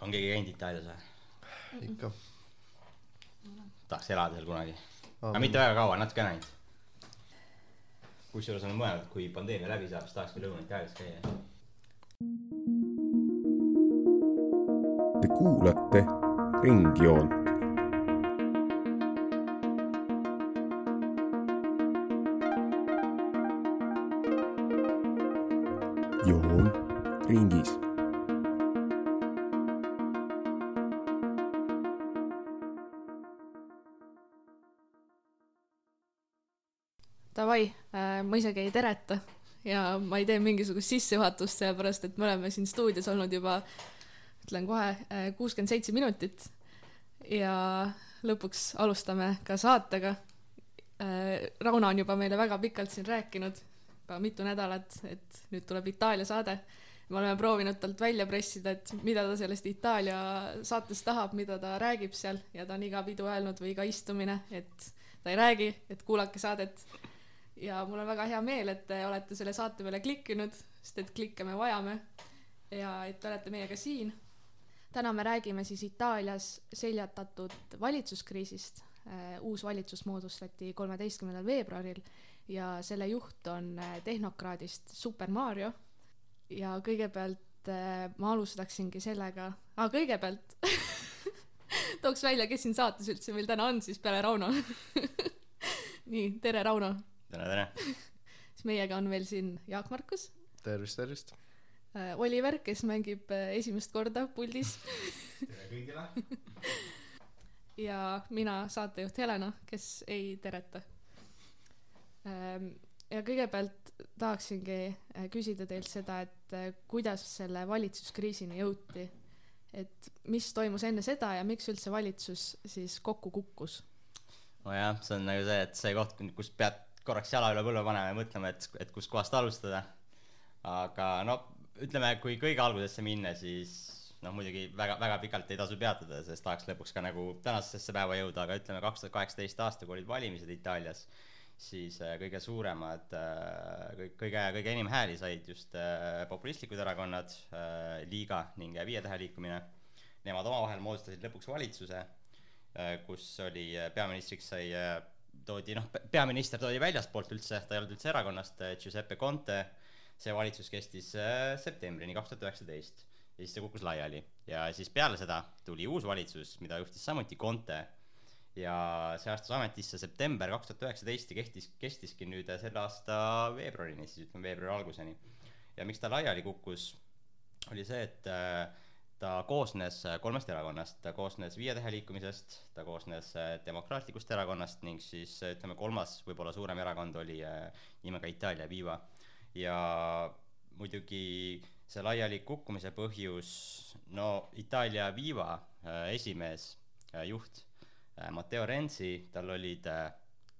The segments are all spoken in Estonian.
on keegi käinud Itaalias või? ikka. tahaks elada seal kunagi. aga mitte väga kaua, natuke ainult. kusjuures olen mõelnud, kui pandeemia läbi saab, siis tahaks küll Lõuna-Itaalias käia. Te kuulate Ringjoont. Isegi ei tereta ja ma ei tee mingisugust sissejuhatust, sellepärast et me oleme siin stuudios olnud juba, ütlen kohe, kuuskümmend seitse minutit. ja lõpuks alustame ka saatega. Rauno on juba meile väga pikalt siin rääkinud, juba mitu nädalat, et nüüd tuleb Itaalia saade. me oleme proovinud talt välja pressida, et mida ta sellest Itaalia saatest tahab, mida ta räägib seal ja ta on iga pidu öelnud või iga istumine, et ta ei räägi, et kuulake saadet ja mul on väga hea meel, et te olete selle saate peale klikkinud, sest et klikke me vajame ja et te olete meiega siin. täna me räägime siis Itaalias seljatatud valitsuskriisist. uus valitsus moodustati kolmeteistkümnendal veebruaril ja selle juht on eh, tehnokraadist Super Mario. ja kõigepealt eh, ma alustaksingi sellega, aa kõigepealt tooks välja, kes siin saates üldse meil täna on siis peale Rauno. nii, tere, Rauno tere, tere. siis meiega on veel siin Jaak Markus, tervist, tervist. Oliver, kes mängib äh, esimest korda puldis tere kõigile. ja mina, saatejuht Helena, kes ei tereta. ja kõigepealt tahaksingi äh, küsida teilt seda, et äh, kuidas selle valitsuskriisini jõuti, et mis toimus enne seda ja miks üldse valitsus siis kokku kukkus? nojah, see on nagu see, et see koht, kus pead korraks jala üle põlve panema ja mõtlema, et, et kuskohast alustada. aga no ütleme, kui kõige algusesse minna, siis noh, muidugi väga, väga pikalt ei tasu peatuda, sest tahaks lõpuks ka nagu tänasesse päeva jõuda, aga ütleme, kaks tuhat kaheksateist aasta, kui olid valimised Itaalias, siis äh, kõige suuremad, kõige, kõige enim hääli said just äh, populistlikud erakonnad, Liiga ning Viie Tähe liikumine. Nemad omavahel moodustasid lõpuks valitsuse, kus oli, peaministriks sai, toodi noh, peaminister toodi väljastpoolt üldse, ta ei olnud üldse erakonnast, Giuseppe Conte. see valitsus kestis äh, septembrini kaks tuhat üheksateist ja siis see kukkus laiali ja siis peale seda tuli uus valitsus, mida juhtis samuti Conte ja see astus ametisse september kaks tuhat üheksateist ja kehtis, kestiski nüüd selle aasta veebruarini, siis ütleme veebruari alguseni. ja miks ta laiali kukkus, oli see, et äh, ta koosnes kolmest erakonnast, ta koosnes Viie Tähe liikumisest, ta koosnes äh, Demokraatlikust erakonnast ning siis äh, ütleme, kolmas võib-olla suurem erakond oli äh, nimega Itaalia Viva ja muidugi see laiali kukkumise põhjus, no Itaalia Viva äh, esimees äh,, juht äh, Matteo Renzi, tal olid äh,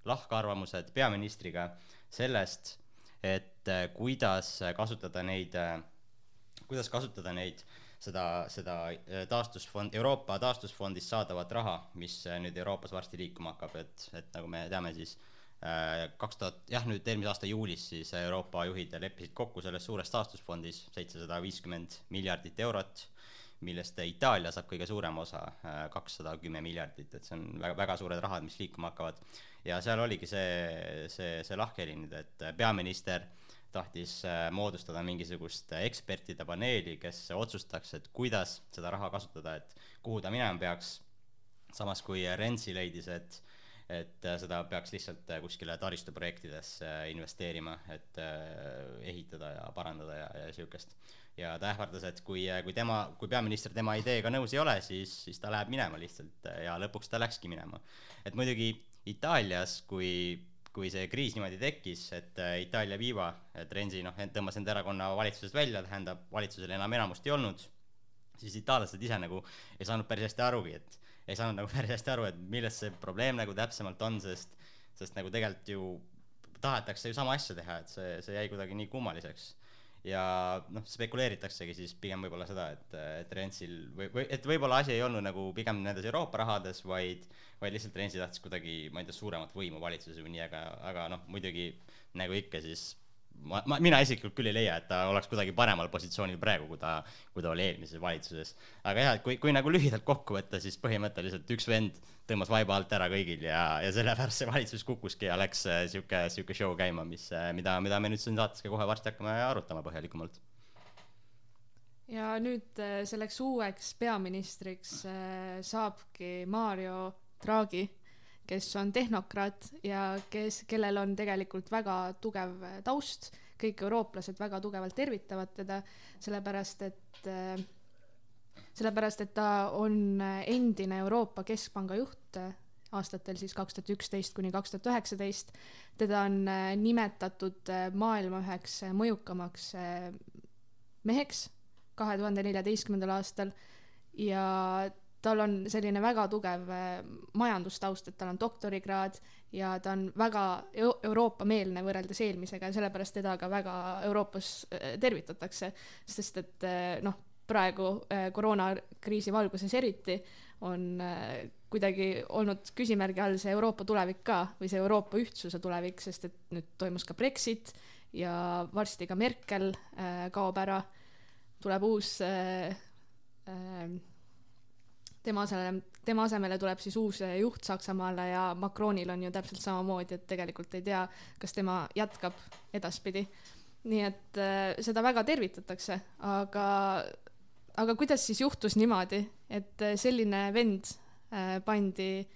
lahkarvamused peaministriga sellest, et äh, kuidas kasutada neid äh,, kuidas kasutada neid, seda, seda äh, taastusfond, Euroopa taastusfondist saadavat raha, mis äh, nüüd Euroopas varsti liikuma hakkab, et, et nagu me teame, siis äh, kaks tuhat, jah, nüüd eelmise aasta juulis siis Euroopa juhid leppisid kokku selles suures taastusfondis seitsesada viiskümmend miljardit eurot, millest Itaalia saab kõige suurema osa, kakssada kümme miljardit, et see on väga, väga suured rahad, mis liikuma hakkavad. ja seal oligi see, see, see lahkheli nüüd, et peaminister tahtis äh, moodustada mingisugust ekspertide paneeli, kes otsustaks, et kuidas seda raha kasutada, et kuhu ta minema peaks. samas kui Renzi leidis, et, et äh, seda peaks lihtsalt äh, kuskile taristuprojektidesse investeerima, et ehitada ja parandada ja, ja siukest. ja ta ähvardas, et kui, kui tema, kui peaminister tema ideega nõus ei ole, siis, siis ta läheb minema lihtsalt ja lõpuks ta läkski minema. et muidugi Itaalias, kui kui see kriis niimoodi tekkis, et äh, Itaalia Viva, et Renzi noh, tõmbas enda erakonna valitsusest välja, tähendab, valitsusel enam enamust ei olnud, siis itaallased ise nagu ei saanud päris hästi arugi, et ei saanud nagu päris hästi aru, et milles see probleem nagu täpsemalt on, sest sest nagu tegelikult ju tahetakse ju sama asja teha, et see, see jäi kuidagi nii kummaliseks. Ja noh, spekuleeritaksegi siis pigem võib-olla seda, et, et Renzil või, või et võib-olla asi ei olnud nagu pigem nendes Euroopa rahades, vaid vaid lihtsalt Renzi tahtis kuidagi, ma ei tea, suuremat võimu valitsuses või nii, aga, aga noh, muidugi nagu ikka, siis ma, ma, mina isiklikult küll ei leia, et ta oleks kuidagi paremal positsioonil praegu, kui ta, kui ta oli eelmises valitsuses. aga jah, et kui, kui nagu lühidalt kokku võtta, siis põhimõtteliselt üks vend tõmbas vaiba alt ära kõigil ja, ja sellepärast see valitsus kukkuski ja läks äh, sihuke, sihuke show käima, mis, äh, mida, mida me nüüd siin saates ka kohe varsti hakkame arutama põhjalikumalt. ja nüüd äh, selleks uueks peaministriks saabki Mario Draghi kes on tehnokraat ja kes, kellel on tegelikult väga tugev taust, kõik eurooplased väga tugevalt tervitavad teda, sellepärast et sellepärast, et ta on endine Euroopa Keskpanga juht aastatel siis kaks tuhat üksteist kuni kaks tuhat üheksateist. teda on nimetatud maailma üheks mõjukamaks meheks kahe tuhande neljateistkümnendal aastal ja tal on selline väga tugev äh, majandustaust, et tal on doktorikraad ja ta on väga Euroopa-meelne võrreldes eelmisega ja sellepärast teda ka väga Euroopas äh, tervitatakse, sest et äh, noh, praegu koroonakriisi valguses eriti on kuidagi olnud küsimärgi all see Euroopa tulevik ka või see Euroopa ühtsuse tulevik, sest et nüüd toimus ka Brexit ja varsti ka Merkel kaob ära, tuleb uus tema asemele, tema asemele tuleb siis uus juht Saksamaale ja Macronil on ju täpselt samamoodi, et tegelikult ei tea, kas tema jätkab edaspidi. nii et äh, seda väga tervitatakse, aga, aga kuidas siis juhtus niimoodi, et äh, selline vend äh, pandi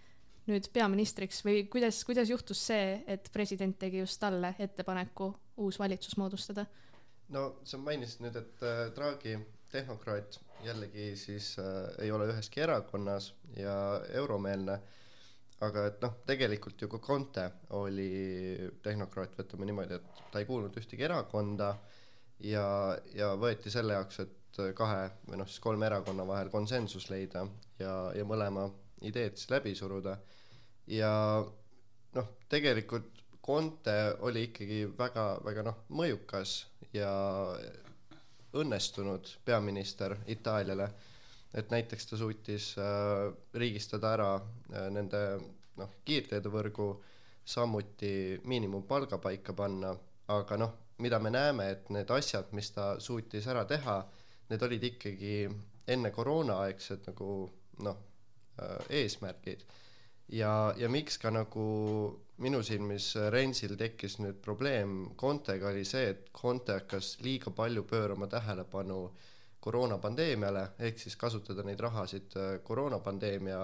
nüüd peaministriks või kuidas, kuidas juhtus see, et president tegi just talle ettepaneku uus valitsus moodustada? no sa mainisid nüüd, et äh, Draghi tehnokraat jällegi siis äh, ei ole üheski erakonnas ja euromeelne, aga et noh, tegelikult ju ka Conte oli tehnokraat, võtame niimoodi, et ta ei kuulunud ühtegi erakonda ja, ja võeti selle jaoks, et kahe või noh, siis kolme erakonna vahel konsensus leida ja, ja mõlema ideed siis läbi suruda. ja noh, tegelikult Conte oli ikkagi väga, väga noh, mõjukas ja õnnestunud peaminister Itaaliale, et näiteks ta suutis äh, riigistada ära äh, nende noh, kiirteedevõrgu, samuti miinimumpalga paika panna, aga noh, mida me näeme, et need asjad, mis ta suutis ära teha, need olid ikkagi enne koroonaaegsed nagu noh äh,, eesmärgid. ja, ja miks ka nagu minu silmis Rensil tekkis nüüd probleem Contega oli see, et Conte hakkas liiga palju pöörama tähelepanu koroonapandeemiale, ehk siis kasutada neid rahasid äh, koroonapandeemia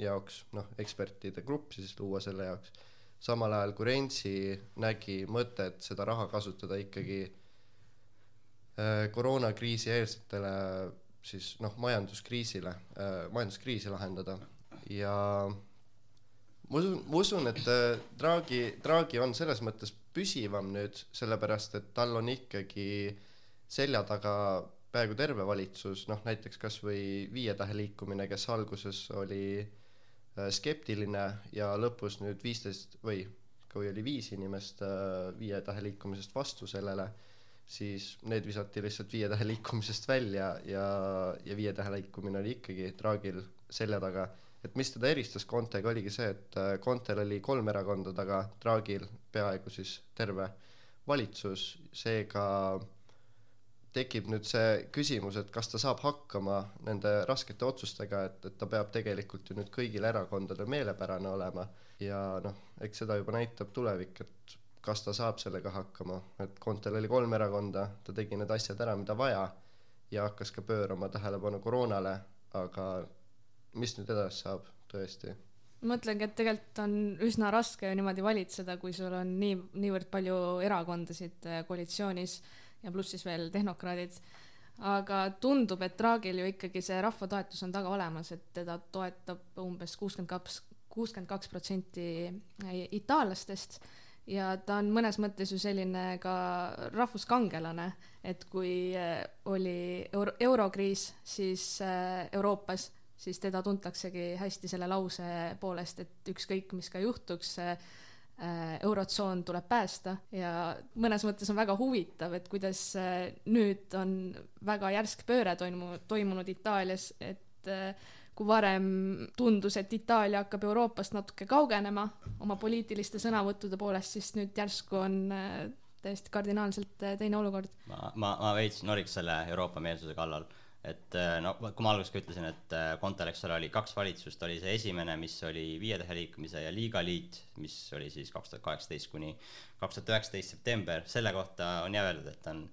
jaoks, noh, ekspertide grupp siis luua selle jaoks, samal ajal kui Rensi nägi mõtet seda raha kasutada ikkagi äh, koroonakriisi eelsetele siis noh, majanduskriisile äh,, majanduskriisi lahendada. Ja ma usun, ma usun, et äh, Draghi, Draghi on selles mõttes püsivam nüüd, sellepärast et tal on ikkagi selja taga peaaegu terve valitsus, noh näiteks kas või Viie Tähe liikumine, kes alguses oli äh, skeptiline ja lõpus nüüd viisteist või kui oli viis inimest äh, Viie Tähe liikumisest vastu sellele, siis need visati lihtsalt Viie Tähe liikumisest välja ja, ja Viie Tähe liikumine oli ikkagi Draghil selja taga et mis teda eristas Contega, oligi see, et äh, Contel oli kolm erakonda taga, Draghil peaaegu siis terve valitsus, seega tekib nüüd see küsimus, et kas ta saab hakkama nende raskete otsustega, et, et ta peab tegelikult ju nüüd kõigile erakondadele meelepärane olema. Ja noh, eks seda juba näitab tulevik, et kas ta saab sellega hakkama, et Contel oli kolm erakonda, ta tegi need asjad ära, mida vaja ja hakkas ka pöörama tähelepanu koroonale, aga mis nüüd edasi saab, tõesti? mõtlengi, et tegelikult on üsna raske ju niimoodi valitseda, kui sul on nii, niivõrd palju erakondasid äh, koalitsioonis ja pluss siis veel tehnokraadid. aga tundub, et Draghil ju ikkagi see rahva toetus on taga olemas, et teda toetab umbes kuuskümmend kaks, kuuskümmend kaks protsenti itaallastest ja ta on mõnes mõttes ju selline ka rahvuskangelane, et kui äh, oli euro eurokriis, siis äh, Euroopas siis teda tuntaksegi hästi selle lause poolest, et ükskõik, mis ka juhtuks, äh, eurotsoon tuleb päästa ja mõnes mõttes on väga huvitav, et kuidas äh, nüüd on väga järsk pööre toimunud, toimunud Itaalias, et äh, kui varem tundus, et Itaalia hakkab Euroopast natuke kaugenema oma poliitiliste sõnavõttude poolest, siis nüüd järsku on täiesti kardinaalselt teine olukord. ma, ma, ma veits noriks selle Euroopa meelsuse kallal, et äh, no kui ma alguses ka ütlesin, et äh, Contel, eks ole, oli kaks valitsust, oli see esimene, mis oli Viie Tähe liikumise ja Liiga liit, mis oli siis kaks tuhat kaheksateist kuni kaks tuhat üheksateist september, selle kohta on jah öeldud, et ta on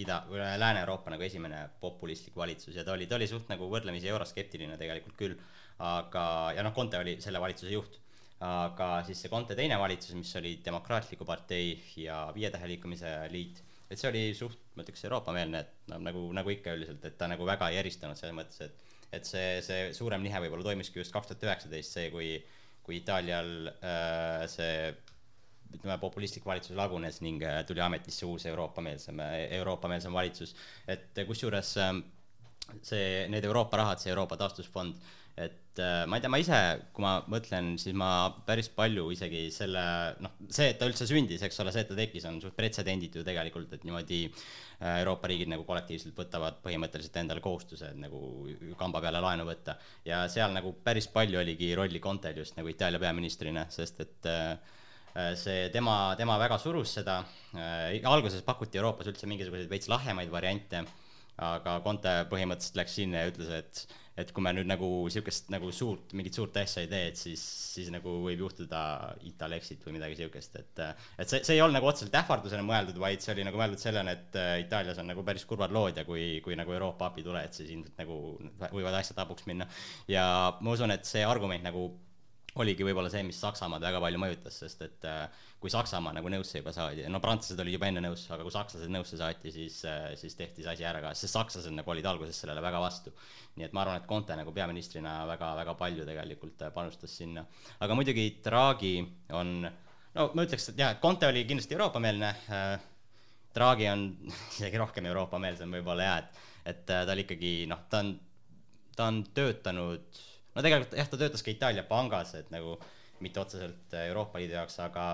Ida, Lääne-Euroopa nagu esimene populistlik valitsus ja ta oli, ta oli suht nagu võrdlemisi euroskeptiline tegelikult küll, aga, ja noh, Conte oli selle valitsuse juht. Aga siis see Conte teine valitsus, mis oli Demokraatliku partei ja Viie Tähe liikumise liit, et see oli suht, ma ütleks, Euroopa-meelne, et noh, nagu, nagu ikka üldiselt, et ta nagu väga ei eristanud selles mõttes, et et see, see suurem nihe võib-olla toimuski just kaks tuhat üheksateist, see, kui kui Itaalial äh, see ütleme, populistlik valitsus lagunes ning äh, tuli ametisse uus Euroopa-meelsem, Euroopa-meelsem valitsus, et äh, kusjuures ähm, see, need Euroopa rahad, see Euroopa taastusfond, et äh, ma ei tea, ma ise, kui ma mõtlen, siis ma päris palju isegi selle, noh, see, et ta üldse sündis, eks ole, see, et ta tekkis, on suht pretsedenditu tegelikult, et niimoodi äh, Euroopa riigid nagu kollektiivselt võtavad põhimõtteliselt endale kohustused nagu kamba peale laenu võtta. ja seal nagu päris palju oligi rolli Contel just nagu Itaalia peaministrina, sest et äh, see tema, tema väga surus seda, alguses pakuti Euroopas üldse mingisuguseid veits lahjemaid variante, aga Conte põhimõtteliselt läks sinna ja ütles, et et kui me nüüd nagu niisugust nagu suurt, mingit suurt asja ei tee, et siis, siis nagu võib juhtuda Italexit või midagi niisugust, et et see, see ei olnud nagu otseselt ähvardusena mõeldud, vaid see oli nagu mõeldud sellena, et äh, Itaalias on nagu päris kurvad lood ja kui, kui nagu Euroopa appi tule, et siis ilmselt nagu võivad asjad hapuks minna. ja ma usun, et see argument nagu oligi võib-olla see, mis Saksamaad väga palju mõjutas, sest et äh, kui Saksamaa nagu nõusse juba saadi, no prantslased olid juba enne nõus, aga kui sakslased nõusse saati, siis, siis tehti see asi ära ka, sest sakslased nagu olid alguses sellele väga vastu. nii et ma arvan, et Conte nagu peaministrina väga-väga palju tegelikult äh, panustas sinna. aga muidugi Draghi on, no ma ütleks, et jah, et Conte oli kindlasti Euroopa-meelne äh,, Draghi on isegi rohkem Euroopa-meelsem võib-olla jah, et, et ta oli ikkagi noh, ta on, ta on töötanud no tegelikult jah, ta töötas ka Itaalia pangas, et nagu mitte otseselt Euroopa Liidu jaoks, aga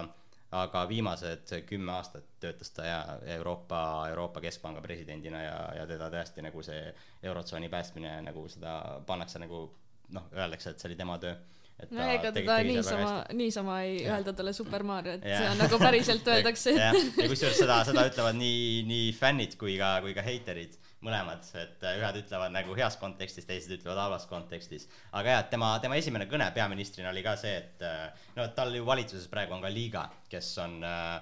aga viimased kümme aastat töötas ta ja Euroopa, Euroopa Keskpanga presidendina ja, ja teda tõesti nagu see Eurotsooni päästmine nagu seda pannakse nagu noh, öeldakse, et see oli tema töö. No ega teda niisama, niisama ei Jah. öelda talle Super Mario, et Jah. see on nagu päriselt öeldakse, et ja kusjuures seda, seda ütlevad nii, nii fännid kui ka, kui ka heiterid mõlemad, et äh, ühed ütlevad nagu heas kontekstis, teised ütlevad halvas kontekstis. aga jah, tema, tema esimene kõne peaministrina oli ka see, et äh, no tal ju valitsuses praegu on ka Liiga, kes on äh,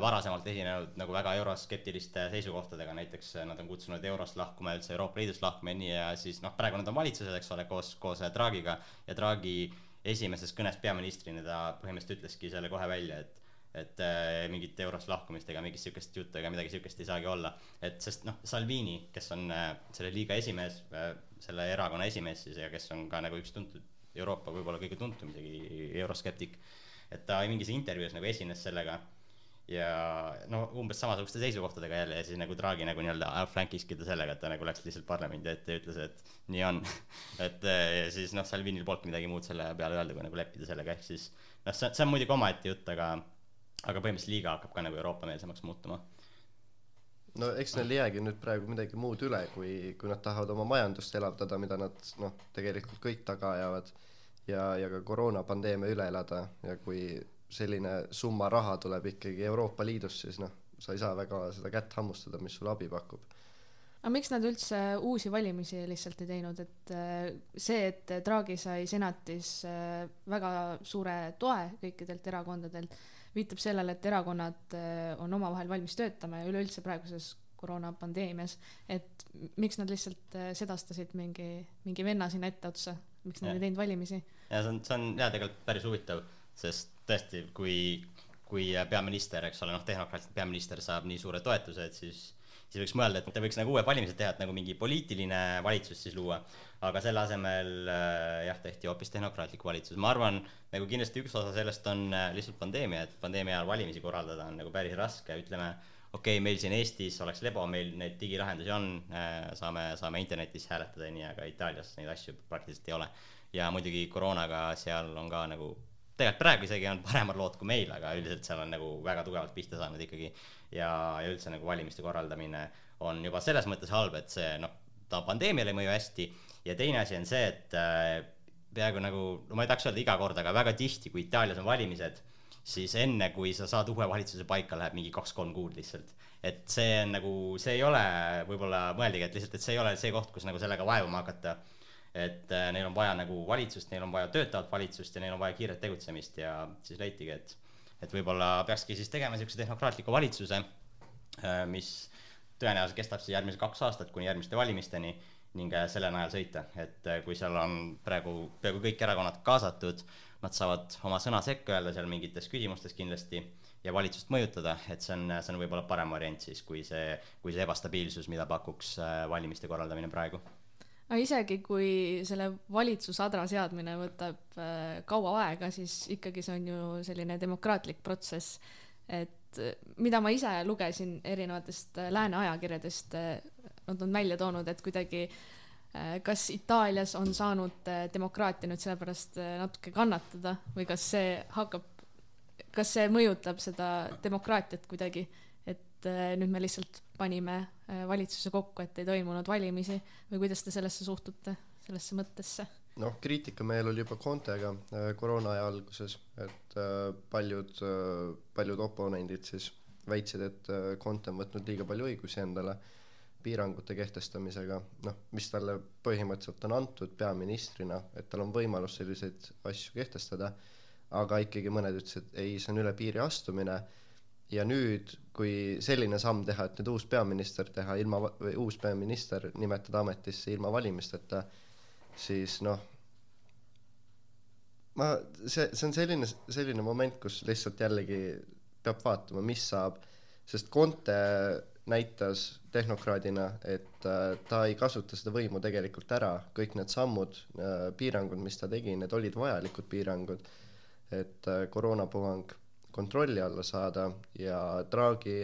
varasemalt esinenud nagu väga euroskeptiliste seisukohtadega, näiteks äh, nad on kutsunud eurost lahkuma ja üldse Euroopa Liidust lahkuma ja nii ja siis noh, praegu nad on valitsuses, eks ole, koos, koos äh, Draghiga ja Draghi esimeses kõnes peaministrina ta põhimõtteliselt ütleski selle kohe välja, et et äh, mingit eurost lahkumist ega mingit sihukest juttu ega midagi sihukest ei saagi olla. et sest noh, Salvini, kes on äh, selle liiga esimees äh,, selle erakonna esimees siis ja kes on ka nagu üks tuntud Euroopa võib-olla kõige tuntum isegi euroskeptik, et ta mingis intervjuus nagu esines sellega ja no umbes samasuguste seisukohtadega jälle ja siis nagu Draghi nagu nii-öelda outflankiski ta sellega, et ta nagu läks lihtsalt parlamendi ette ja ütles, et nii on. et äh, ja siis noh, Salvinil polnudki midagi muud selle peale öelda, kui nagu leppida sellega, ehk siis noh, see, see on muidugi omaette jutt, aga aga põhimõtteliselt liiga hakkab ka nagu Euroopa-meelsemaks muutuma. no eks neil ei jäägi nüüd praegu midagi muud üle, kui, kui nad tahavad oma majandust elavdada, mida nad noh, tegelikult kõik taga ajavad ja, ja ka koroonapandeemia üle elada ja kui selline summa raha tuleb ikkagi Euroopa Liidust, siis noh, sa ei saa väga seda kätt hammustada, mis sulle abi pakub. aga miks nad üldse uusi valimisi lihtsalt ei teinud, et äh, see, et Draghi sai senatis äh, väga suure toe kõikidelt erakondadelt, viitab sellele, et erakonnad äh, on omavahel valmis töötama ja üleüldse praeguses koroonapandeemias, et miks nad lihtsalt sedastasid mingi, mingi venna sinna etteotsa, miks nad Jah. ei teinud valimisi. ja see on, see on jaa, tegelikult päris huvitav, sest tõesti, kui, kui peaminister, eks ole, noh, tehnokraatlik peaminister saab nii suure toetuse, et siis siis võiks mõelda, et ta võiks nagu uued valimised teha, et nagu mingi poliitiline valitsus siis luua, aga selle asemel äh, jah, tehti hoopis tehnokraatlik valitsus, ma arvan, nagu kindlasti üks osa sellest on äh, lihtsalt pandeemia, et pandeemia ajal valimisi korraldada on nagu päris raske, ütleme okei okay,, meil siin Eestis oleks lebo, meil neid digilahendusi on, saame, saame internetis hääletada ja nii, aga Itaalias neid asju praktiliselt ei ole. ja muidugi koroonaga seal on ka nagu, tegelikult praegu isegi on paremad lood kui meil, aga üldiselt seal on nagu väga tugevalt pihta saanud ikkagi. ja, ja üldse nagu valimiste korraldamine on juba selles mõttes halb, et see noh, ta pandeemiale ei mõju hästi ja teine asi on see, et äh, peaaegu nagu, no ma ei tahaks öelda iga kord, aga väga tihti, kui Itaalias on valimised, siis enne, kui sa saad uue valitsuse paika, läheb mingi kaks-kolm kuud lihtsalt. et see on nagu, see ei ole võib-olla mõeldigi, et lihtsalt, et see ei ole see koht, kus nagu sellega vaevama hakata. Et äh, neil on vaja nagu valitsust, neil on vaja töötavat valitsust ja neil on vaja kiiret tegutsemist ja siis leitigi, et, et võib-olla peakski siis tegema niisuguse tehnokraatliku valitsuse, äh, mis tõenäoliselt kestab siis järgmised kaks aastat kuni järgmiste valimisteni ning äh, selle najal sõita, et kui seal on praegu peaaegu kõik erakonnad kaasatud, nad saavad oma sõna sekka öelda seal mingites küsimustes kindlasti ja valitsust mõjutada, et see on, see on võib-olla parem variant siis, kui see, kui see ebastabiilsus, mida pakuks valimiste korraldamine praegu. Aga isegi, kui selle valitsusadra seadmine võtab kaua aega, siis ikkagi see on ju selline demokraatlik protsess, et mida ma ise lugesin erinevatest lääne ajakirjadest, nad on välja toonud, et kuidagi kas Itaalias on saanud demokraatia nüüd sellepärast natuke kannatada või kas see hakkab, kas see mõjutab seda demokraatiat kuidagi, et nüüd me lihtsalt panime valitsuse kokku, et ei toimunud valimisi. Või kuidas te sellesse suhtute, sellesse mõttesse? noh, kriitika meil oli juba Contega äh, koroona aja alguses, et äh, paljud äh,, paljud oponendid siis väitsid, et äh, Conte on võtnud liiga palju õigusi endale piirangute kehtestamisega, noh, mis talle põhimõtteliselt on antud peaministrina, et tal on võimalus selliseid asju kehtestada, aga ikkagi mõned ütlesid, ei, see on üle piiri astumine. Ja nüüd, kui selline samm teha, et nüüd uus peaminister teha ilma, või uus peaminister nimetada ametisse ilma valimisteta, siis noh, ma, see, see on selline, selline moment, kus lihtsalt jällegi peab vaatama, mis saab, sest Conte näitas tehnokraadina, et äh, ta ei kasuta seda võimu tegelikult ära, kõik need sammud äh,, piirangud, mis ta tegi, need olid vajalikud piirangud, et äh, koroonapuhang kontrolli alla saada ja Draghi,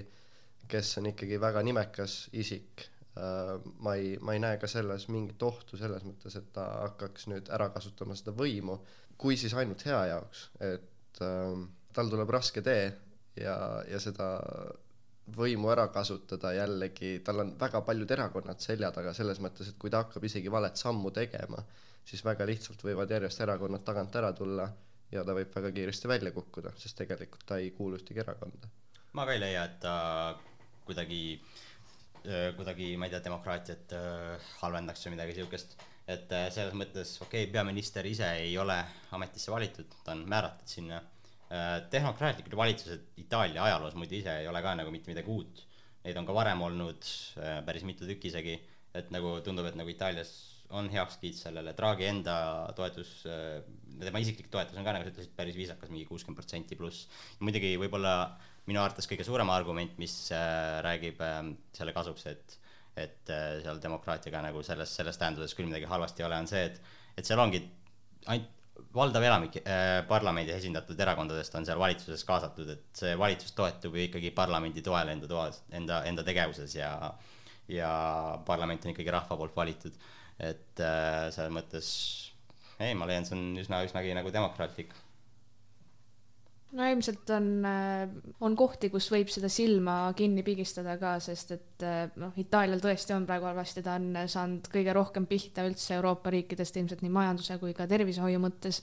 kes on ikkagi väga nimekas isik äh,, ma ei, ma ei näe ka selles mingit ohtu selles mõttes, et ta hakkaks nüüd ära kasutama seda võimu, kui siis ainult hea jaoks, et äh, tal tuleb raske tee ja, ja seda võimu ära kasutada jällegi, tal on väga paljud erakonnad selja taga selles mõttes, et kui ta hakkab isegi valet sammu tegema, siis väga lihtsalt võivad järjest erakonnad tagant ära tulla ja ta võib väga kiiresti välja kukkuda, sest tegelikult ta ei kuulu ühtegi erakonda. ma ka ei leia, et ta kuidagi, kuidagi, ma ei tea, demokraatiat halvendaks või midagi siukest. et selles mõttes, okei okay,, peaminister ise ei ole ametisse valitud, ta on määratud sinna Äh, tehnokraatlikud valitsused Itaalia ajaloos muide ise ei ole ka nagu mitte midagi uut. Neid on ka varem olnud äh, päris mitu tükki isegi, et nagu tundub, et nagu Itaalias on heakskiit sellele, Draghi enda toetus, äh, tema isiklik toetus on ka, nagu sa ütlesid, päris viisakas, mingi kuuskümmend protsenti pluss. muidugi võib-olla minu arvates kõige suurem argument, mis räägib ähm, selle kasuks, et et seal demokraatiaga nagu selles, selles tähenduses küll midagi halvasti ei ole, on see, et et seal ongi ainult valdav enamik äh, parlamendi esindatud erakondadest on seal valitsuses kaasatud, et see valitsus toetub ju ikkagi parlamendi toel enda toas, enda, enda tegevuses ja ja parlament on ikkagi rahva poolt valitud. et äh, selles mõttes ei, ma leian, see on üsna, üsnagi nagu demokraatlik no ilmselt on, äh, on kohti, kus võib seda silma kinni pigistada ka, sest et äh, noh, Itaalial tõesti on praegu halvasti, ta on saanud kõige rohkem pihta üldse Euroopa riikidest ilmselt nii majanduse kui ka tervishoiu mõttes.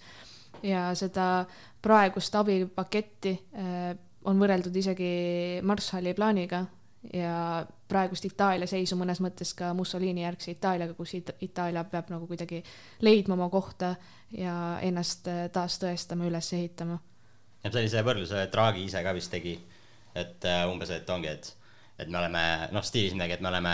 ja seda praegust abipaketti äh, on võrreldud isegi Marshalli plaaniga ja praegust Itaalia seisu mõnes mõttes ka Mussolini järgse Itaaliaga, kus Ita Itaalia peab nagu kuidagi leidma oma kohta ja ennast taas tõestama, üles ehitama ja sellise võrdluse Draghi ise ka vist tegi, et uh, umbes, et ongi, et et me oleme noh, stiilis midagi, et me oleme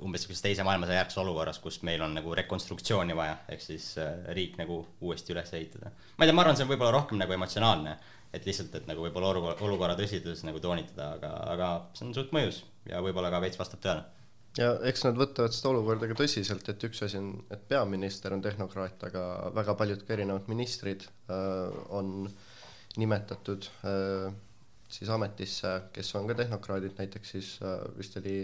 umbes niisuguses teise maailmasõja järgses olukorras, kus meil on nagu rekonstruktsiooni vaja, ehk siis uh, riik nagu uuesti üles ehitada. ma ei tea, ma arvan, see on võib-olla rohkem nagu emotsionaalne, et lihtsalt, et nagu võib-olla olukorra, olukorra tõsidus nagu toonitada, aga, aga see on suht mõjus ja võib-olla ka veits vastab tõele. Ja eks nad võtavad seda olukorda ka tõsiselt, et üks asi on, et peaminister on tehnokraat, aga väga paljud ka erinevad ministrid äh, on nimetatud äh, siis ametisse, kes on ka tehnokraadid, näiteks siis äh, vist oli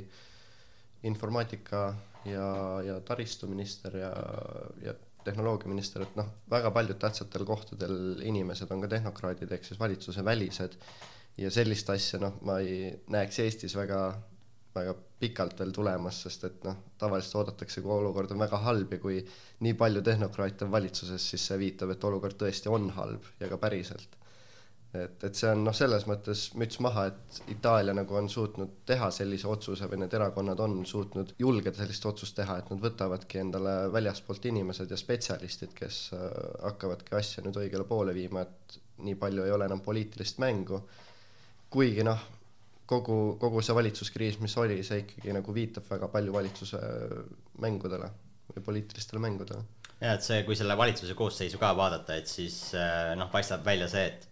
informaatika ja, ja taristuminister ja, ja tehnoloogiaminister, et noh, väga paljud tähtsatel kohtadel inimesed on ka tehnokraadid, ehk siis valitsuse välised. Ja sellist asja noh, ma ei näeks Eestis väga, väga pikalt veel tulemas, sest et noh, tavaliselt oodatakse, kui olukord on väga halb ja kui nii palju tehnokraate on valitsuses, siis see viitab, et olukord tõesti on halb ja ka päriselt et, et see on noh, selles mõttes müts maha, et Itaalia nagu on suutnud teha sellise otsuse või need erakonnad on suutnud julgeda sellist otsust teha, et nad võtavadki endale väljaspoolt inimesed ja spetsialistid, kes äh, hakkavadki asja nüüd õigele poole viima, et nii palju ei ole enam poliitilist mängu. kuigi noh, kogu, kogu see valitsuskriis, mis oli, see ikkagi nagu viitab väga palju valitsuse mängudele või poliitilistele mängudele. ja et see, kui selle valitsuse koosseisu ka vaadata, et siis äh, noh, paistab välja see, et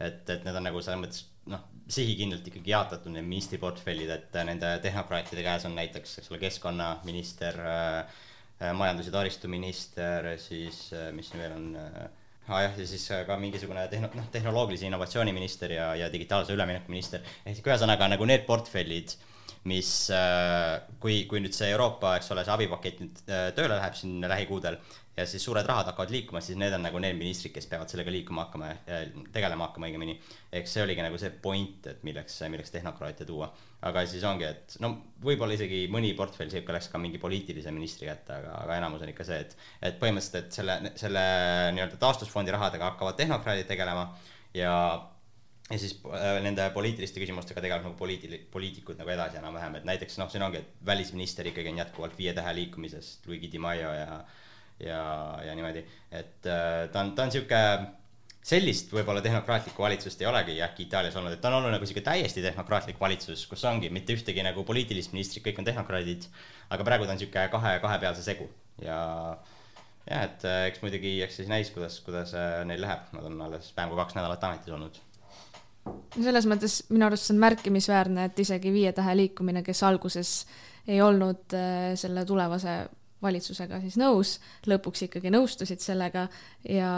et, et need on nagu selles mõttes noh, sihikindlalt ikkagi jaotatud need ministriportfellid, et äh, nende tehnokraatide käes on näiteks, eks ole, keskkonnaminister äh,, majandus- ja taristuminister, siis äh, mis siin veel on äh, ah jah, ja siis äh, ka mingisugune tehno-, noh, tehnoloogilise innovatsiooni minister ja, ja digitaalse ülemineku minister, ehk ühesõnaga nagu need portfellid, mis äh, kui, kui nüüd see Euroopa, eks ole, see abipakett nüüd äh, tööle läheb siin lähikuudel ja siis suured rahad hakkavad liikuma, siis need on nagu need ministrid, kes peavad sellega liikuma hakkama, tegelema hakkama õigemini. eks see oligi nagu see point, et milleks, milleks tehnokraatia tuua. aga siis ongi, et no võib-olla isegi mõni portfell sihuke läks ka mingi poliitilise ministri kätte, aga, aga enamus on ikka see, et et põhimõtteliselt, et selle, selle nii-öelda taastusfondi rahadega hakkavad tehnokraadid tegelema ja ja siis äh, nende poliitiliste küsimustega tegelevad nagu poliitil-, poliitikud nagu edasi enam-vähem, et näiteks noh, siin ongi, et välisminister ikkagi on jätkuvalt Viie Tähe liikumises, Luigi Di Maio ja ja, ja niimoodi, et äh, ta on, ta on sihuke sellist võib-olla tehnokraatlikku valitsust ei olegi äkki Itaalias olnud, et ta on olnud nagu sihuke täiesti tehnokraatlik valitsus, kus ongi mitte ühtegi nagu poliitilist ministrit, kõik on tehnokraadid, aga praegu ta on sihuke kahe, kahepealse segu. Ja jah, et äh, eks muidugi, eks siis näis, kuidas, kuidas äh, neil läheb, nad on alles vähem kui kaks nädalat ametis olnud. Selles mõttes minu arust see on märkimisväärne, et isegi Viie Tähe liikumine, kes alguses ei olnud selle tulevase valitsusega siis nõus, lõpuks ikkagi nõustusid sellega ja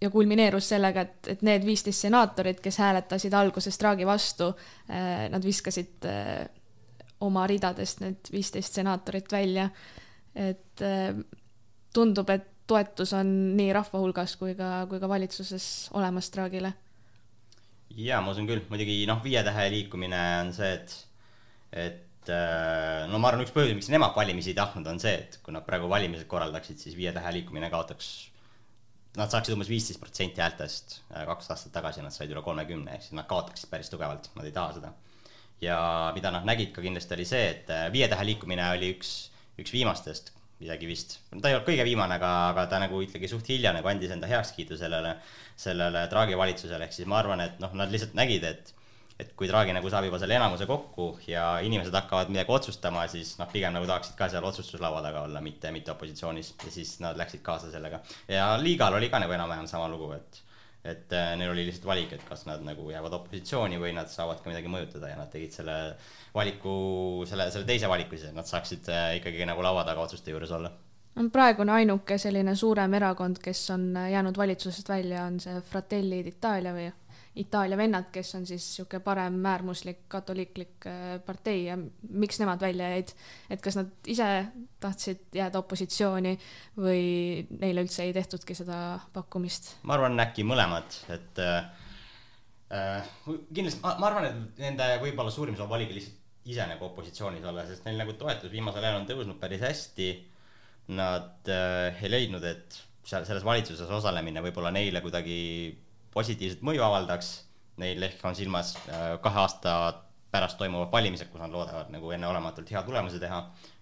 ja kulmineerus sellega, et, et need viisteist senaatorit, kes hääletasid alguses Draghi vastu, nad viskasid äh, oma ridadest need viisteist senaatorit välja. et äh, tundub, et toetus on nii rahva hulgas kui ka, kui ka valitsuses olemas Draghile jaa, ma usun küll, muidugi noh, Viie Tähe liikumine on see, et, et no ma arvan, üks põhjus, miks nemad valimisi ei tahtnud, on see, et kui nad praegu valimised korraldaksid, siis Viie Tähe liikumine kaotaks Nad saaksid umbes viisteist protsenti häältest, kaks aastat tagasi nad said üle kolmekümne, ehk siis nad kaotaksid päris tugevalt, nad ei taha seda. ja mida nad nägid ka kindlasti oli see, et äh, Viie Tähe liikumine oli üks, üks viimastest isegi vist, ta ei olnud kõige viimane, aga, aga ta nagu ikkagi suht hilja nagu andis enda heakskiidu sellele, sellele Draghi valitsusele, ehk siis ma arvan, et noh, nad lihtsalt nägid, et et kui Draghi nagu saab juba selle enamuse kokku ja inimesed hakkavad midagi otsustama, siis noh, pigem nagu tahaksid ka seal otsustuslaua taga olla, mitte, mitte opositsioonis. Ja siis nad läksid kaasa sellega. ja liigal oli ka nagu enam-vähem sama lugu, et et äh, neil oli lihtsalt valik, et kas nad nagu jäävad opositsiooni või nad saavad ka midagi mõjutada ja nad tegid selle valiku, selle, selle teise valiku siis, et nad saaksid äh, ikkagi nagu laua taga otsuste juures olla. On praegune ainuke selline suurem erakond, kes on jäänud valitsusest välja, on see Fratelli d'Italia või Itaalia vennad, kes on siis niisugune parem äärmuslik katoliiklik äh, partei ja miks nemad välja jäid, et kas nad ise tahtsid jääda opositsiooni või neile üldse ei tehtudki seda pakkumist? ma arvan, äkki mõlemad, et äh, äh, kindlasti, ma, ma arvan, et nende võib-olla suurim soov oligi lihtsalt ise nagu opositsioonis olla, sest neil nagu toetus viimasel ajal on tõusnud päris hästi. Nad äh, ei leidnud, et seal selles valitsuses osalemine võib-olla neile kuidagi positiivset mõju avaldaks. Neil ehk on silmas äh, kahe aasta pärast toimuvad valimised, kus nad loodavad nagu enneolematult hea tulemuse teha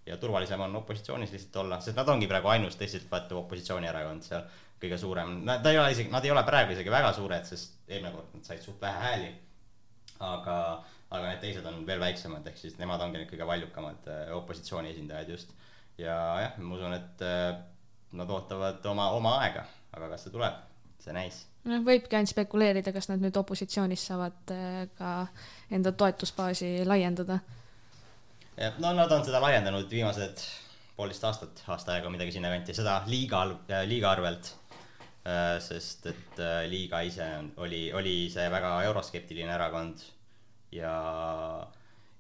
ja turvalisem on opositsioonis lihtsalt olla, sest nad ongi praegu ainus tõsiseltvõetav opositsioonierakond seal kõige suurem, nad ei ole isegi, nad ei ole praegu isegi väga suured, sest eelmine kord nad said suht vähe hääli. aga, aga need teised on veel väiksemad, ehk siis nemad ongi need kõige valjukamad äh, opositsiooni esindajad just. ja jah, ma usun, et äh, nad ootavad oma, oma aega, aga kas see tuleb, see näis noh, võibki ainult spekuleerida, kas nad nüüd opositsioonis saavad äh, ka enda toetusbaasi laiendada. jah, no nad on seda laiendanud viimased poolteist aastat, aasta aega midagi sinnakanti, seda liiga, liiga arvelt. sest et äh, liiga ise oli, oli see väga euroskeptiline erakond ja,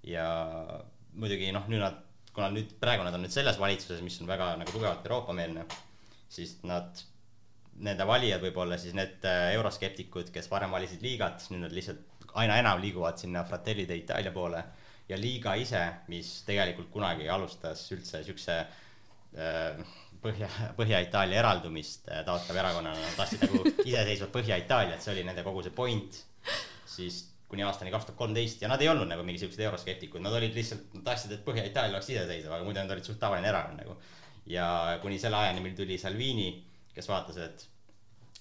ja muidugi noh, nüüd nad, kuna nüüd praegu nad on nüüd selles valitsuses, mis on väga nagu tugevalt Euroopa-meelne, siis nad, nende valijad võib-olla siis need äh, euroskeptikud, kes varem valisid liigat, nüüd nad lihtsalt aina enam liiguvad sinna Fratelli d'Italia poole ja liiga ise, mis tegelikult kunagi alustas üldse siukse äh, Põhja, Põhja-Itaalia eraldumist äh, taotlev erakonnana, nad tahtsid nagu iseseisvat Põhja-Itaaliat, see oli nende kogu see point, siis kuni aastani kaks tuhat kolmteist ja nad ei olnud nagu mingi siuksed euroskeptikud, nad olid lihtsalt, nad tahtsid, et Põhja-Itaalia oleks iseseisev, aga muidu nad olid suht tavaline erakond nagu. ja kuni selle ajani, mil tuli Salvini, kes vaatas, et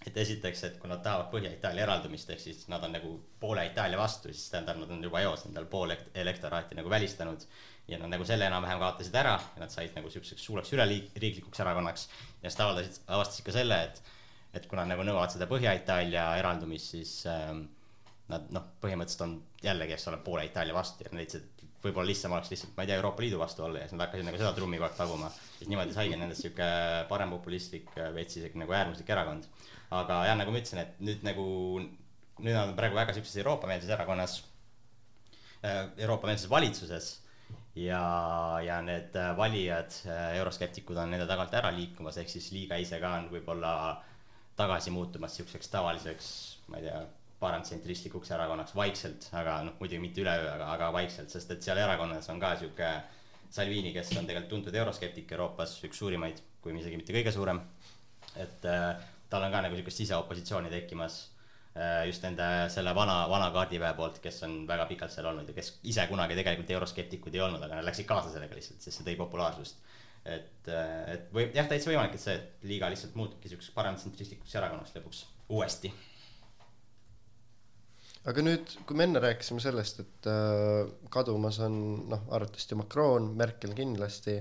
et esiteks, et kui nad tahavad Põhja-Itaalia eraldumist, ehk siis nad on nagu poole Itaalia vastu, siis tähendab, nad on juba eos endal pool elekt- elektoraati nagu välistanud. ja nad nagu selle enam-vähem kaotasid ära ja nad said nagu siukseks suureks üleriiklikuks erakonnaks. ja siis ta avaldasid, avastasid ka selle, et, et kui nad nagu nõuavad seda Põhja-Itaalia eraldumist, siis ähm, nad noh, põhimõtteliselt on jällegi, eks ole, poole Itaalia vastu ja nad leidsid, et võib-olla lihtsam oleks lihtsalt, ma ei tea, Euroopa Liidu vastu olla ja siis nad hakkasid nagu seda trummi kogu aeg taguma. Siis niimoodi saigi nendest sihuke parempopulistlik, veits isegi nagu äärmuslik erakond. aga jah, nagu ma ütlesin, et nüüd nagu, nüüd nad on praegu väga siukses Euroopa-meelses erakonnas, Euroopa-meelses valitsuses ja, ja need äh, valijad, euroskeptikud on nende tagant ära liikumas, ehk siis liiga ise ka on võib-olla tagasi muutumas siukseks tavaliseks, ma ei tea, paremtsentristlikuks erakonnaks vaikselt, aga noh, muidugi mitte üleöö, aga, aga vaikselt, sest et seal erakonnas on ka sihuke Salvini, kes on tegelikult tuntud euroskeptik Euroopas, üks suurimaid, kui isegi mitte kõige suurem. et äh, tal on ka nagu siukest siseopositsiooni tekkimas äh, just nende selle vana, vana kaardiväe poolt, kes on väga pikalt seal olnud ja kes ise kunagi tegelikult euroskeptikud ei olnud, aga nad läksid kaasa sellega lihtsalt, sest see tõi populaarsust. et, et võib jah, täitsa võimalik, et see liiga lihtsalt muutubki siukseks paremtsentristlikuks erakonnaks lõpuks uuesti. Aga nüüd, kui me enne rääkisime sellest, et äh, kadumas on noh, arvatavasti Macron, Merkel kindlasti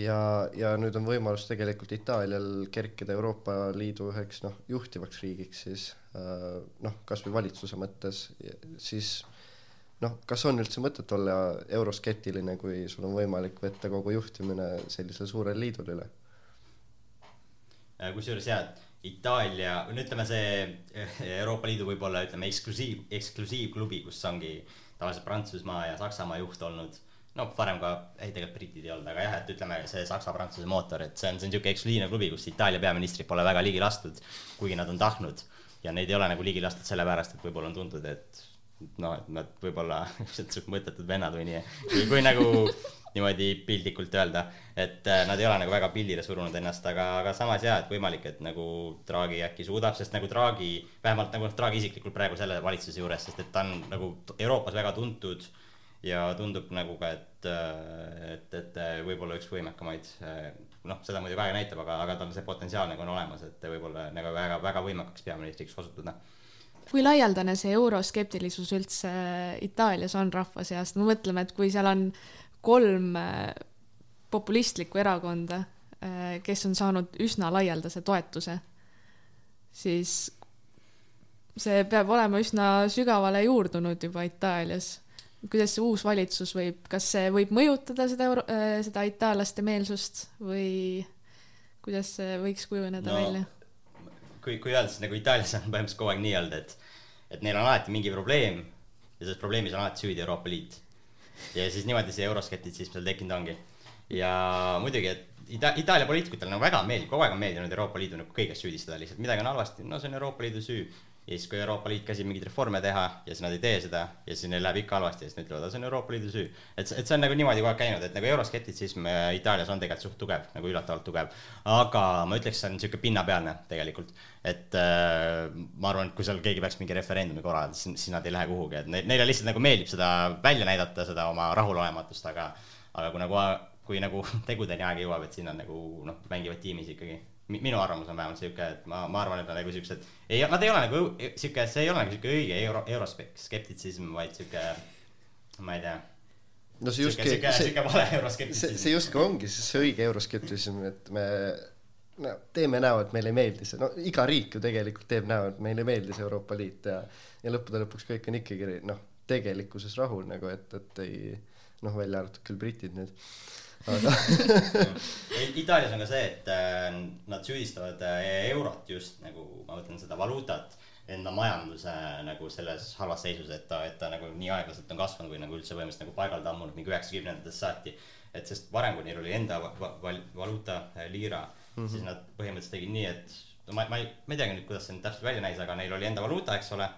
ja, ja nüüd on võimalus tegelikult Itaalial kerkida Euroopa Liidu üheks noh, juhtivaks riigiks siis äh, noh, kasvõi valitsuse mõttes, siis noh, kas on üldse mõtet olla euroskeptiline, kui sul on võimalik võtta kogu juhtimine sellisele suurele liidule üle? Äh, kusjuures jah, Itaalia, no ütleme see eh, Euroopa Liidu võib-olla ütleme eksklusiiv, eksklusiivklubi, kus ongi tavaliselt Prantsusmaa ja Saksamaa juht olnud. no varem ka, ei tegelikult britid ei olnud, aga jah, et ütleme see Saksa-Prantsuse mootor, et see on, see on siuke eksklusiivne klubi, kus Itaalia peaministrit pole väga ligi lastud, kuigi nad on tahtnud. ja neid ei ole nagu ligi lastud sellepärast, et võib-olla on tuntud, et noh, et nad võib-olla siuksed siuksed mõttetud vennad või nii, kui nagu niimoodi piltlikult öelda, et äh, nad ei ole nagu väga pildile surunud ennast, aga, aga samas jaa, et võimalik, et nagu Draghi äkki suudab, sest nagu Draghi, vähemalt nagu Draghi isiklikult praegu selle valitsuse juures, sest et ta on nagu Euroopas väga tuntud ja tundub nagu ka, et, et, et võib-olla üks võimekamaid, noh, seda muidugi aeg näitab, aga, aga tal see potentsiaal nagu on olemas, et võib-olla nagu väga, väga võimekaks peaministriks osutuda kui laialdane see euroskeptilisus üldse Itaalias on rahva seas, no mõtleme, et kui seal on kolm äh, populistlikku erakonda, kes on saanud üsna laialdase toetuse, siis see peab olema üsna sügavale juurdunud juba Itaalias. kuidas see uus valitsus võib, kas see võib mõjutada seda euro-, seda itaallaste meelsust või kuidas see võiks kujuneda No, välja? kui, kui öelda, siis nagu Itaalias on põhimõtteliselt kogu aeg nii olnud, et, et neil on alati mingi probleem ja selles probleemis on alati süüdi Euroopa Liit. Ja siis niimoodi see euroskeptitsism seal tekkinud ongi. ja muidugi, et Ita-, Itaalia poliitikutel nagu väga meeldib, kogu aeg on meeldinud Euroopa Liidu nagu kõiges süüdistada lihtsalt, midagi on halvasti, no see on Euroopa Liidu süü. Ja siis, kui Euroopa Liit käsib mingeid reforme teha ja siis nad ei tee seda ja siis neil läheb ikka halvasti ja siis nad ütlevad, see on Euroopa Liidu süü. et, et see on nagu niimoodi kogu aeg käinud, et nagu euroskeptitsism äh, Itaalias on tegelikult suht tugev, nagu üllatavalt tugev. aga ma ütleks, see on sihuke pinnapealne tegelikult. et äh, ma arvan, et kui seal keegi peaks mingi referendumi korraldada, siis, siis nad ei lähe kuhugi, et neile, lihtsalt nagu meeldib seda välja näidata, seda oma rahulolematust, aga aga kui nagu, kui nagu tegudeni aeg jõuab, et siis nad nagu noh, mängivad tiimis ikkagi. Minu arvamus on vähemalt sihuke, et ma, ma arvan, et nad nagu siuksed, ei, nad ei ole nagu sihuke, see ei ole nagu sihuke õige euro, euroskeptitsism, vaid sihuke, ma ei tea. no see justkui sihuke, see, sihuke vale see, euroskeptitsism. see justkui ongi siis see õige euroskeptilism, et me no teeme näo, et meile ei meeldi see, no iga riik ju tegelikult teeb näo, et meile ei meeldi see Euroopa Liit ja ja lõppude lõpuks kõik on ikkagi noh, tegelikkuses rahul nagu, et, et ei noh, välja arvatud küll britid nüüd, Itaalias on ka see, et äh, nad süüdistavad äh, eurot just nagu, ma mõtlen seda valuutat, enda majanduse nagu selles halvas seisus, et ta, et ta nagu nii aeglaselt on kasvanud või nagu üldse põhimõtteliselt nagu paigale tammunud mingi üheksakümnendatest saati. et sest varem, kui neil oli enda va- va- val- valuuta äh, liira mm, -hmm. siis nad põhimõtteliselt tegid nii, et no ma, ma ei, ma ei teagi nüüd, kuidas see nüüd täpselt välja näis, aga neil oli enda valuuta, eks ole.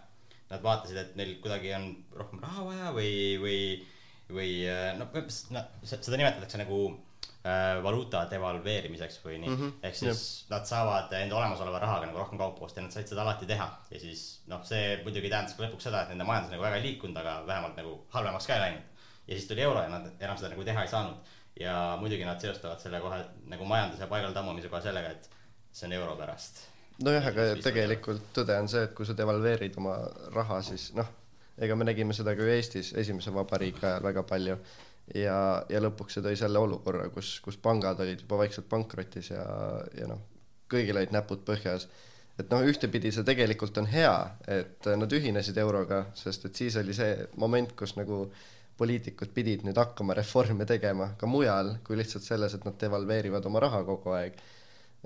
Nad vaatasid, et neil kuidagi on rohkem raha vaja või, või, või no põhimõtteliselt noh, seda nimetatakse nagu äh, valuuta devalveerimiseks või nii. Mm -hmm. ehk siis nad saavad enda olemasoleva rahaga nagu rohkem kaupa osta ja nad said seda alati teha. Ja siis noh see muidugi tähendas ka lõpuks seda et nende majandus nagu väga ei liikunud aga vähemalt nagu halvemaks ka ei läinud. Ja siis tuli euro ja nad enam seda nagu teha ei saanud. Ja muidugi nad seostavad selle kohe nagu majanduse paigal tammumisega sellega et see on euro pärast. Nojah, aga tegelikult tõde on see, et kui sa devalveerid oma raha, siis noh, ega me nägime seda ka ju Eestis esimese vabariigi ajal väga palju ja, ja lõpuks see tõi selle olukorra, kus, kus pangad olid juba vaikselt pankrotis ja, ja noh, kõigil olid näpud põhjas. et noh, ühtepidi see tegelikult on hea, et nad ühinesid euroga, sest et siis oli see moment, kus nagu poliitikud pidid nüüd hakkama reforme tegema ka mujal kui lihtsalt selles, et nad devalveerivad oma raha kogu aeg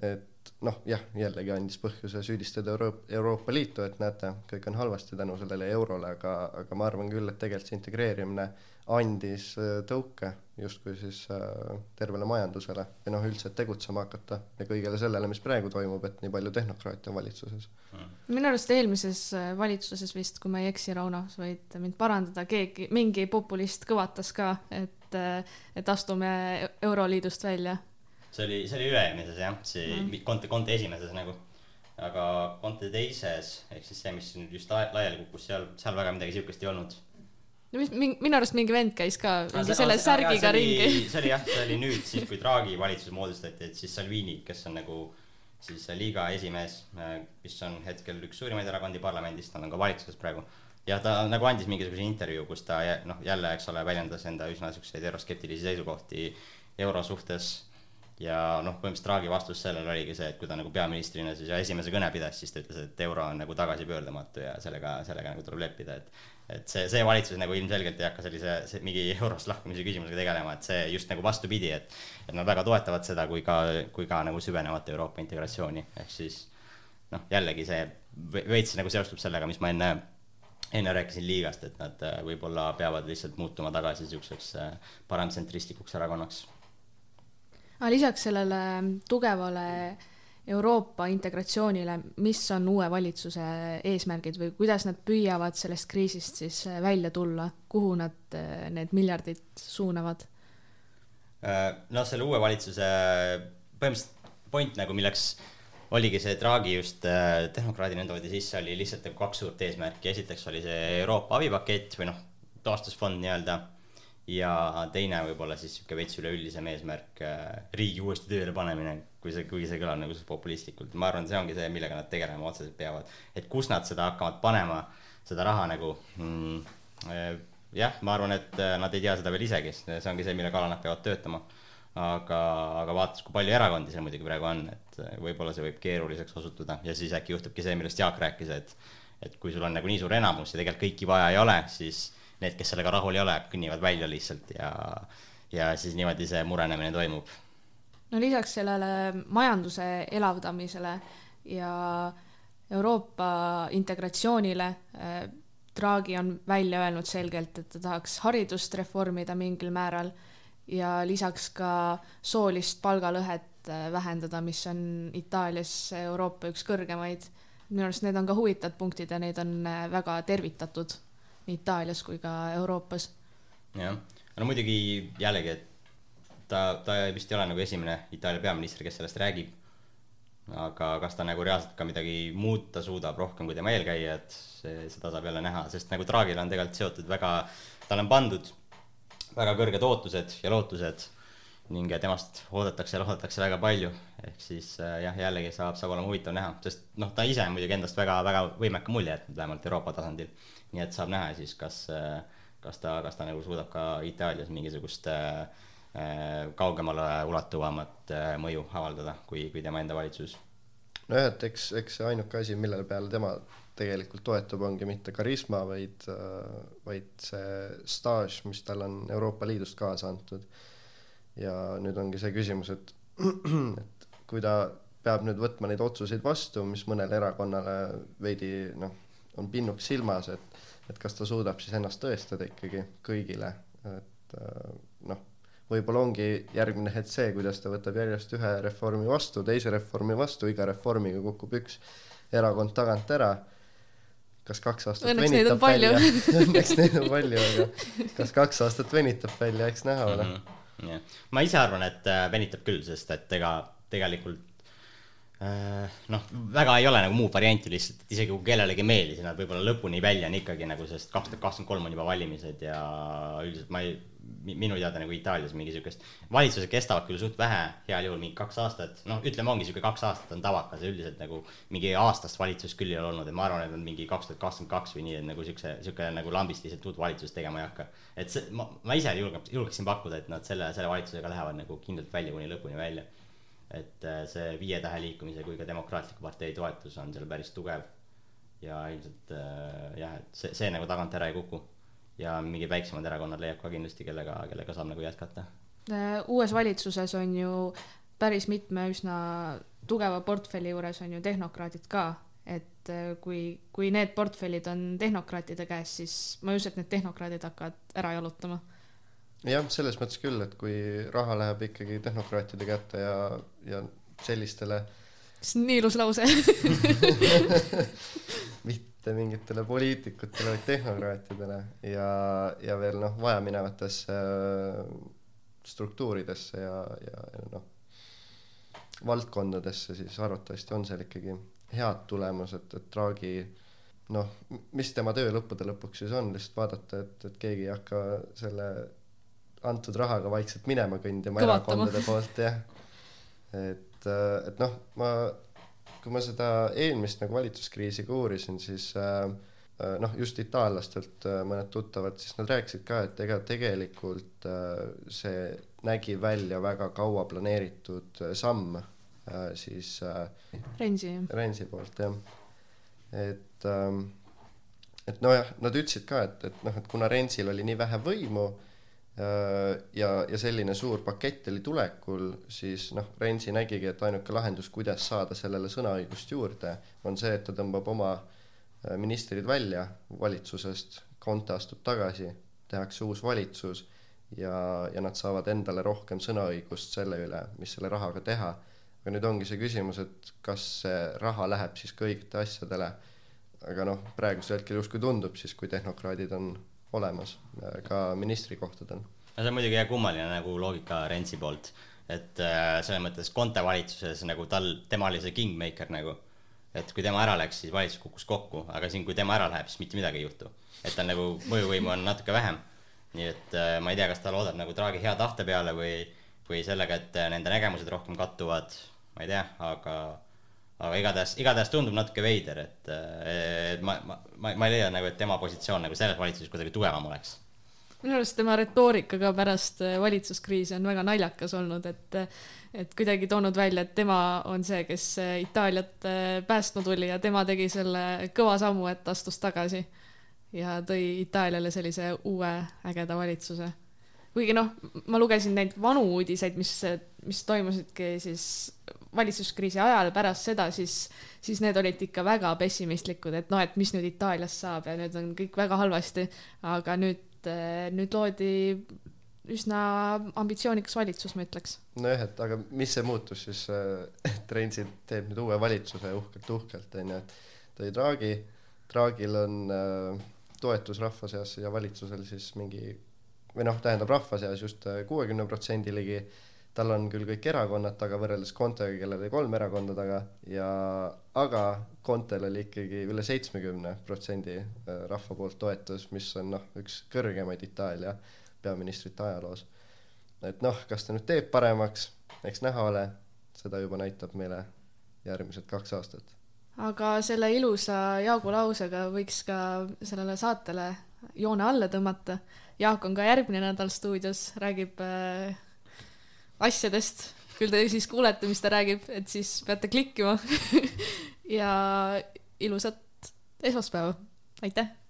et noh, jah, jällegi andis põhjuse süüdistada Euro-, Euroopa Liitu, et näete, kõik on halvasti tänu sellele eurole, aga, aga ma arvan küll, et tegelikult see integreerimine andis äh, tõuke justkui siis äh, tervele majandusele ja noh, üldse, tegutsema hakata ja kõigele sellele, mis praegu toimub, et nii palju tehnokraate on valitsuses. minu arust eelmises äh, valitsuses vist, kui ma ei eksi, Rauno, sa võid mind parandada, keegi, mingi populist kõvatas ka, et, et astume Euroliidust välja. See oli, see oli üle-eelmises jah, see mm. Conte, Conte esimeses nagu. aga Conte teises ehk siis see, mis nüüd just la- laiali kukkus, seal, seal väga midagi siukest ei olnud. no mis, minu arust mingi vend käis ka mingi selle särgiga ringi. see oli jah, see oli nüüd siis, kui Draghi valitsus moodustati, et siis Salvini, kes on nagu siis liiga esimees, mis on hetkel üks suurimaid erakondi parlamendis, nad on ka valitsuses praegu. ja ta nagu andis mingisuguse intervjuu, kus ta noh, jälle, eks ole, väljendas enda üsna siukseid euroskeptilisi seisukohti euro suhtes ja noh, põhimõtteliselt Draghi vastus sellele oligi see, et kui ta nagu peaministrina siis esimese kõne pidas, siis ta ütles, et euro on nagu tagasipöördumatu ja sellega, sellega nagu tuleb leppida, et et see, see valitsus nagu ilmselgelt ei hakka sellise, see mingi eurost lahkumise küsimusega tegelema, et see just nagu vastupidi, et et nad väga toetavad seda, kui ka, kui ka nagu süvenevat Euroopa integratsiooni, ehk siis noh, jällegi see ve- veits nagu seostub sellega, mis ma enne enne rääkisin liigast, et nad äh, võib-olla peavad lihtsalt muutuma tagasi niisuguseks äh, paremtsentristlikuks erakonnaks aga lisaks sellele tugevale Euroopa integratsioonile, mis on uue valitsuse eesmärgid või kuidas nad püüavad sellest kriisist siis äh, välja tulla, kuhu nad äh, need miljardid suunavad? Äh, noh, selle uue valitsuse põhimõtteliselt point nagu, milleks oligi see Draghi just tehnokraadina toodi sisse, oli lihtsalt nagu kaks suurt eesmärki, esiteks oli see Euroopa abipakett või noh, taastusfond nii-öelda ja teine võib-olla siis niisugune veits üleüldisem eesmärk, riigi uuesti tööle panemine, kui see, kuigi see kõlab nagu suht populistlikult, ma arvan, see ongi see, millega nad tegelema otseselt peavad. et kus nad seda hakkavad panema, seda raha nagu mm,. jah, ma arvan, et äh, nad ei tea seda veel isegi, see ongi see, mille kallal nad peavad töötama. aga, aga vaadates, kui palju erakondi seal muidugi praegu on, et äh, võib-olla see võib keeruliseks osutuda ja siis äkki juhtubki see, millest Jaak rääkis, et et kui sul on nagu nii suur enamus ja tegelikult kõiki vaja ei ole, siis need, kes sellega rahul ei ole, kõnnivad välja lihtsalt ja ja siis niimoodi see murenemine toimub no lisaks sellele majanduse elavdamisele ja Euroopa integratsioonile äh, Draghi on välja öelnud selgelt, et ta tahaks haridust reformida mingil määral ja lisaks ka soolist palgalõhet äh, vähendada, mis on Itaalias Euroopa üks kõrgemaid. minu arust need on ka huvitavad punktid ja neid on äh, väga tervitatud nii Itaalias kui ka Euroopas. jah, no muidugi jällegi, et ta, ta vist ei ole nagu esimene Itaalia peaminister, kes sellest räägib. aga kas ta nagu reaalselt ka midagi muuta suudab rohkem kui tema eelkäijad, seda saab jälle näha, sest nagu Draghil on tegelikult seotud väga, talle on pandud väga kõrged ootused ja lootused ning temast oodatakse ja loodetakse väga palju, ehk siis äh, jah, jällegi saab, saab olema huvitav näha, sest noh, ta ise on muidugi endast väga, väga võimeka mulje jätnud, vähemalt Euroopa tasandil. Nii et saab näha siis, kas, kas ta, kas ta nagu suudab ka Itaalias mingisugust äh, äh, kaugemale ulatuvamat äh, mõju avaldada, kui, kui tema enda valitsus. nojah, et eks, eks see ainuke asi, mille peale tema tegelikult toetub, ongi mitte karisma, vaid, vaid see staaž, mis tal on Euroopa Liidust kaasa antud. ja nüüd ongi see küsimus, et, et kui ta peab nüüd võtma neid otsuseid vastu, mis mõnele erakonnale veidi noh, on pinnuks silmas, et, et kas ta suudab siis ennast tõestada ikkagi kõigile, et äh, noh, võib-olla ongi järgmine hetk see, kuidas ta võtab järjest ühe reformi vastu, teise reformi vastu, iga reformiga kukub üks erakond tagant ära. kas kaks aastat Õnneks venitab välja õnneks neid on palju, aga kas kaks aastat venitab välja, eks näha ole. Mhm. jah, ma ise arvan, et äh, venitab küll, sest et ega tegelikult noh, väga ei ole nagu muud varianti lihtsalt, et isegi kui kellelegi ei meeldi, siis nad võib-olla lõpuni välja ikkagi nagu, sest kaks tuhat kakskümmend kolm on juba valimised ja üldiselt ma ei, minu teada nagu Itaalias mingi siukest, valitsused kestavad küll suht vähe, heal juhul mingi kaks aastat, noh, ütleme, ongi siuke kaks aastat on tavakas ja üldiselt nagu mingi aastast valitsust küll ei ole olnud, et ma arvan, et nad mingi kaks tuhat kakskümmend kaks või nii, et nagu siukse, siuke nagu lambist lihtsalt uut valitsust tegema ei hakka. et see, ma, ma ise julgen, julgeksin pakkuda, et nad selle, selle valitsusega lähevad nagu kindlalt välja kuni lõpuni välja. Et äh, see Viie Tähe liikumise kui ka Demokraatliku partei toetus on seal päris tugev. ja ilmselt äh, jah, et see, see nagu tagant ära ei kuku. ja mingid väiksemad erakonnad leiab ka kindlasti, kellega, kellega saab nagu jätkata. Äh, uues valitsuses on ju päris mitme üsna tugeva portfelli juures on ju tehnokraadid ka, et kui, kui need portfellid on tehnokraatide käes, siis ma ei usu, et need tehnokraadid hakkavad ära jalutama. jah, selles mõttes küll, et kui raha läheb ikkagi tehnokraatide kätte ja, ja sellistele see on nii ilus lause. mitte mingitele poliitikutele, vaid tehnokraatidele ja, ja veel noh, vajaminevatesse äh, struktuuridesse ja, ja, ja noh, valdkondadesse, siis arvatavasti on seal ikkagi head tulemused, et Draghi noh, mis tema töö lõppude lõpuks siis on, lihtsalt vaadata, et, et keegi ei hakka selle antud rahaga vaikselt minema kõndima erakondade poolt jah. et, et noh, ma, kui ma seda eelmist nagu valitsuskriisi ka uurisin, siis äh, äh, noh, just itaallastelt äh, mõned tuttavad, siis nad rääkisid ka, et ega tegelikult äh, see nägi välja väga kaua planeeritud äh, samm äh, siis äh, Rensi. Rensi poolt jah, et ähm, et nojah, nad ütlesid ka, et, et noh, et kuna Rensil oli nii vähe võimu äh, ja, ja selline suur pakett oli tulekul, siis noh, Rensi nägigi, et ainuke lahendus, kuidas saada sellele sõnaõigust juurde, on see, et ta tõmbab oma äh, ministrid välja valitsusest, Conte astub tagasi, tehakse uus valitsus ja, ja nad saavad endale rohkem sõnaõigust selle üle, mis selle rahaga teha aga nüüd ongi see küsimus, et kas see raha läheb siis ka õigete asjadele. aga noh, praegusel hetkel justkui tundub siis, kui tehnokraadid on olemas äh, ka ministrikohtadel. no see on muidugi jah kummaline nagu loogika Rensi poolt, et äh, selles mõttes Conte valitsuses nagu tal, tema oli see kingmaker nagu. et kui tema ära läks, siis valitsus kukkus kokku, aga siin, kui tema ära läheb, siis mitte midagi ei juhtu. et tal nagu mõjuvõimu on natuke vähem. nii et äh, ma ei tea, kas ta loodab nagu Draghi hea tahte peale või, või sellega, et äh, nende nägemused rohkem kattuvad, ma ei tea, aga aga igatahes, igatahes tundub natuke veider, et, et ma, ma, ma, ma ei leia nagu, et tema positsioon nagu selles valitsuses kuidagi tugevam oleks minu arust tema retoorika ka pärast äh, valitsuskriisi on väga naljakas olnud, et et kuidagi toonud välja, et tema on see, kes Itaaliat päästma tuli ja tema tegi selle kõva sammu, et astus tagasi ja tõi Itaaliale sellise uue ägeda valitsuse. kuigi noh, ma lugesin neid vanu uudiseid, mis, mis toimusidki siis valitsuskriisi ajal pärast seda, siis, siis need olid ikka väga pessimistlikud, et noh, et mis nüüd Itaaliast saab ja nüüd on kõik väga halvasti, aga nüüd, nüüd loodi üsna ambitsioonikas valitsus, ma ütleks. nojah, et aga mis see muutus siis, et Rensi teeb nüüd uue valitsuse uhkelt-uhkelt onju, et tõi Draghi, Draghil on äh, toetus rahva seas ja valitsusel siis mingi või noh, tähendab rahva seas just kuuekümne protsendi ligi tal on küll kõik erakonnad taga võrreldes Contega, kellel oli kolm erakonda taga ja aga Contel oli ikkagi üle seitsmekümne protsendi äh, rahva poolt toetus, mis on noh, üks kõrgemaid Itaalia peaministrite ajaloos. et noh, kas ta nüüd teeb paremaks, eks näha ole, seda juba näitab meile järgmised kaks aastat. aga selle ilusa Jaagu lausega võiks ka sellele saatele joone alla tõmmata. Jaak on ka järgmine nädal stuudios, räägib äh, asjadest, küll te siis kuulete, mis ta räägib, et siis peate klikkima. ja ilusat esmaspäeva, aitäh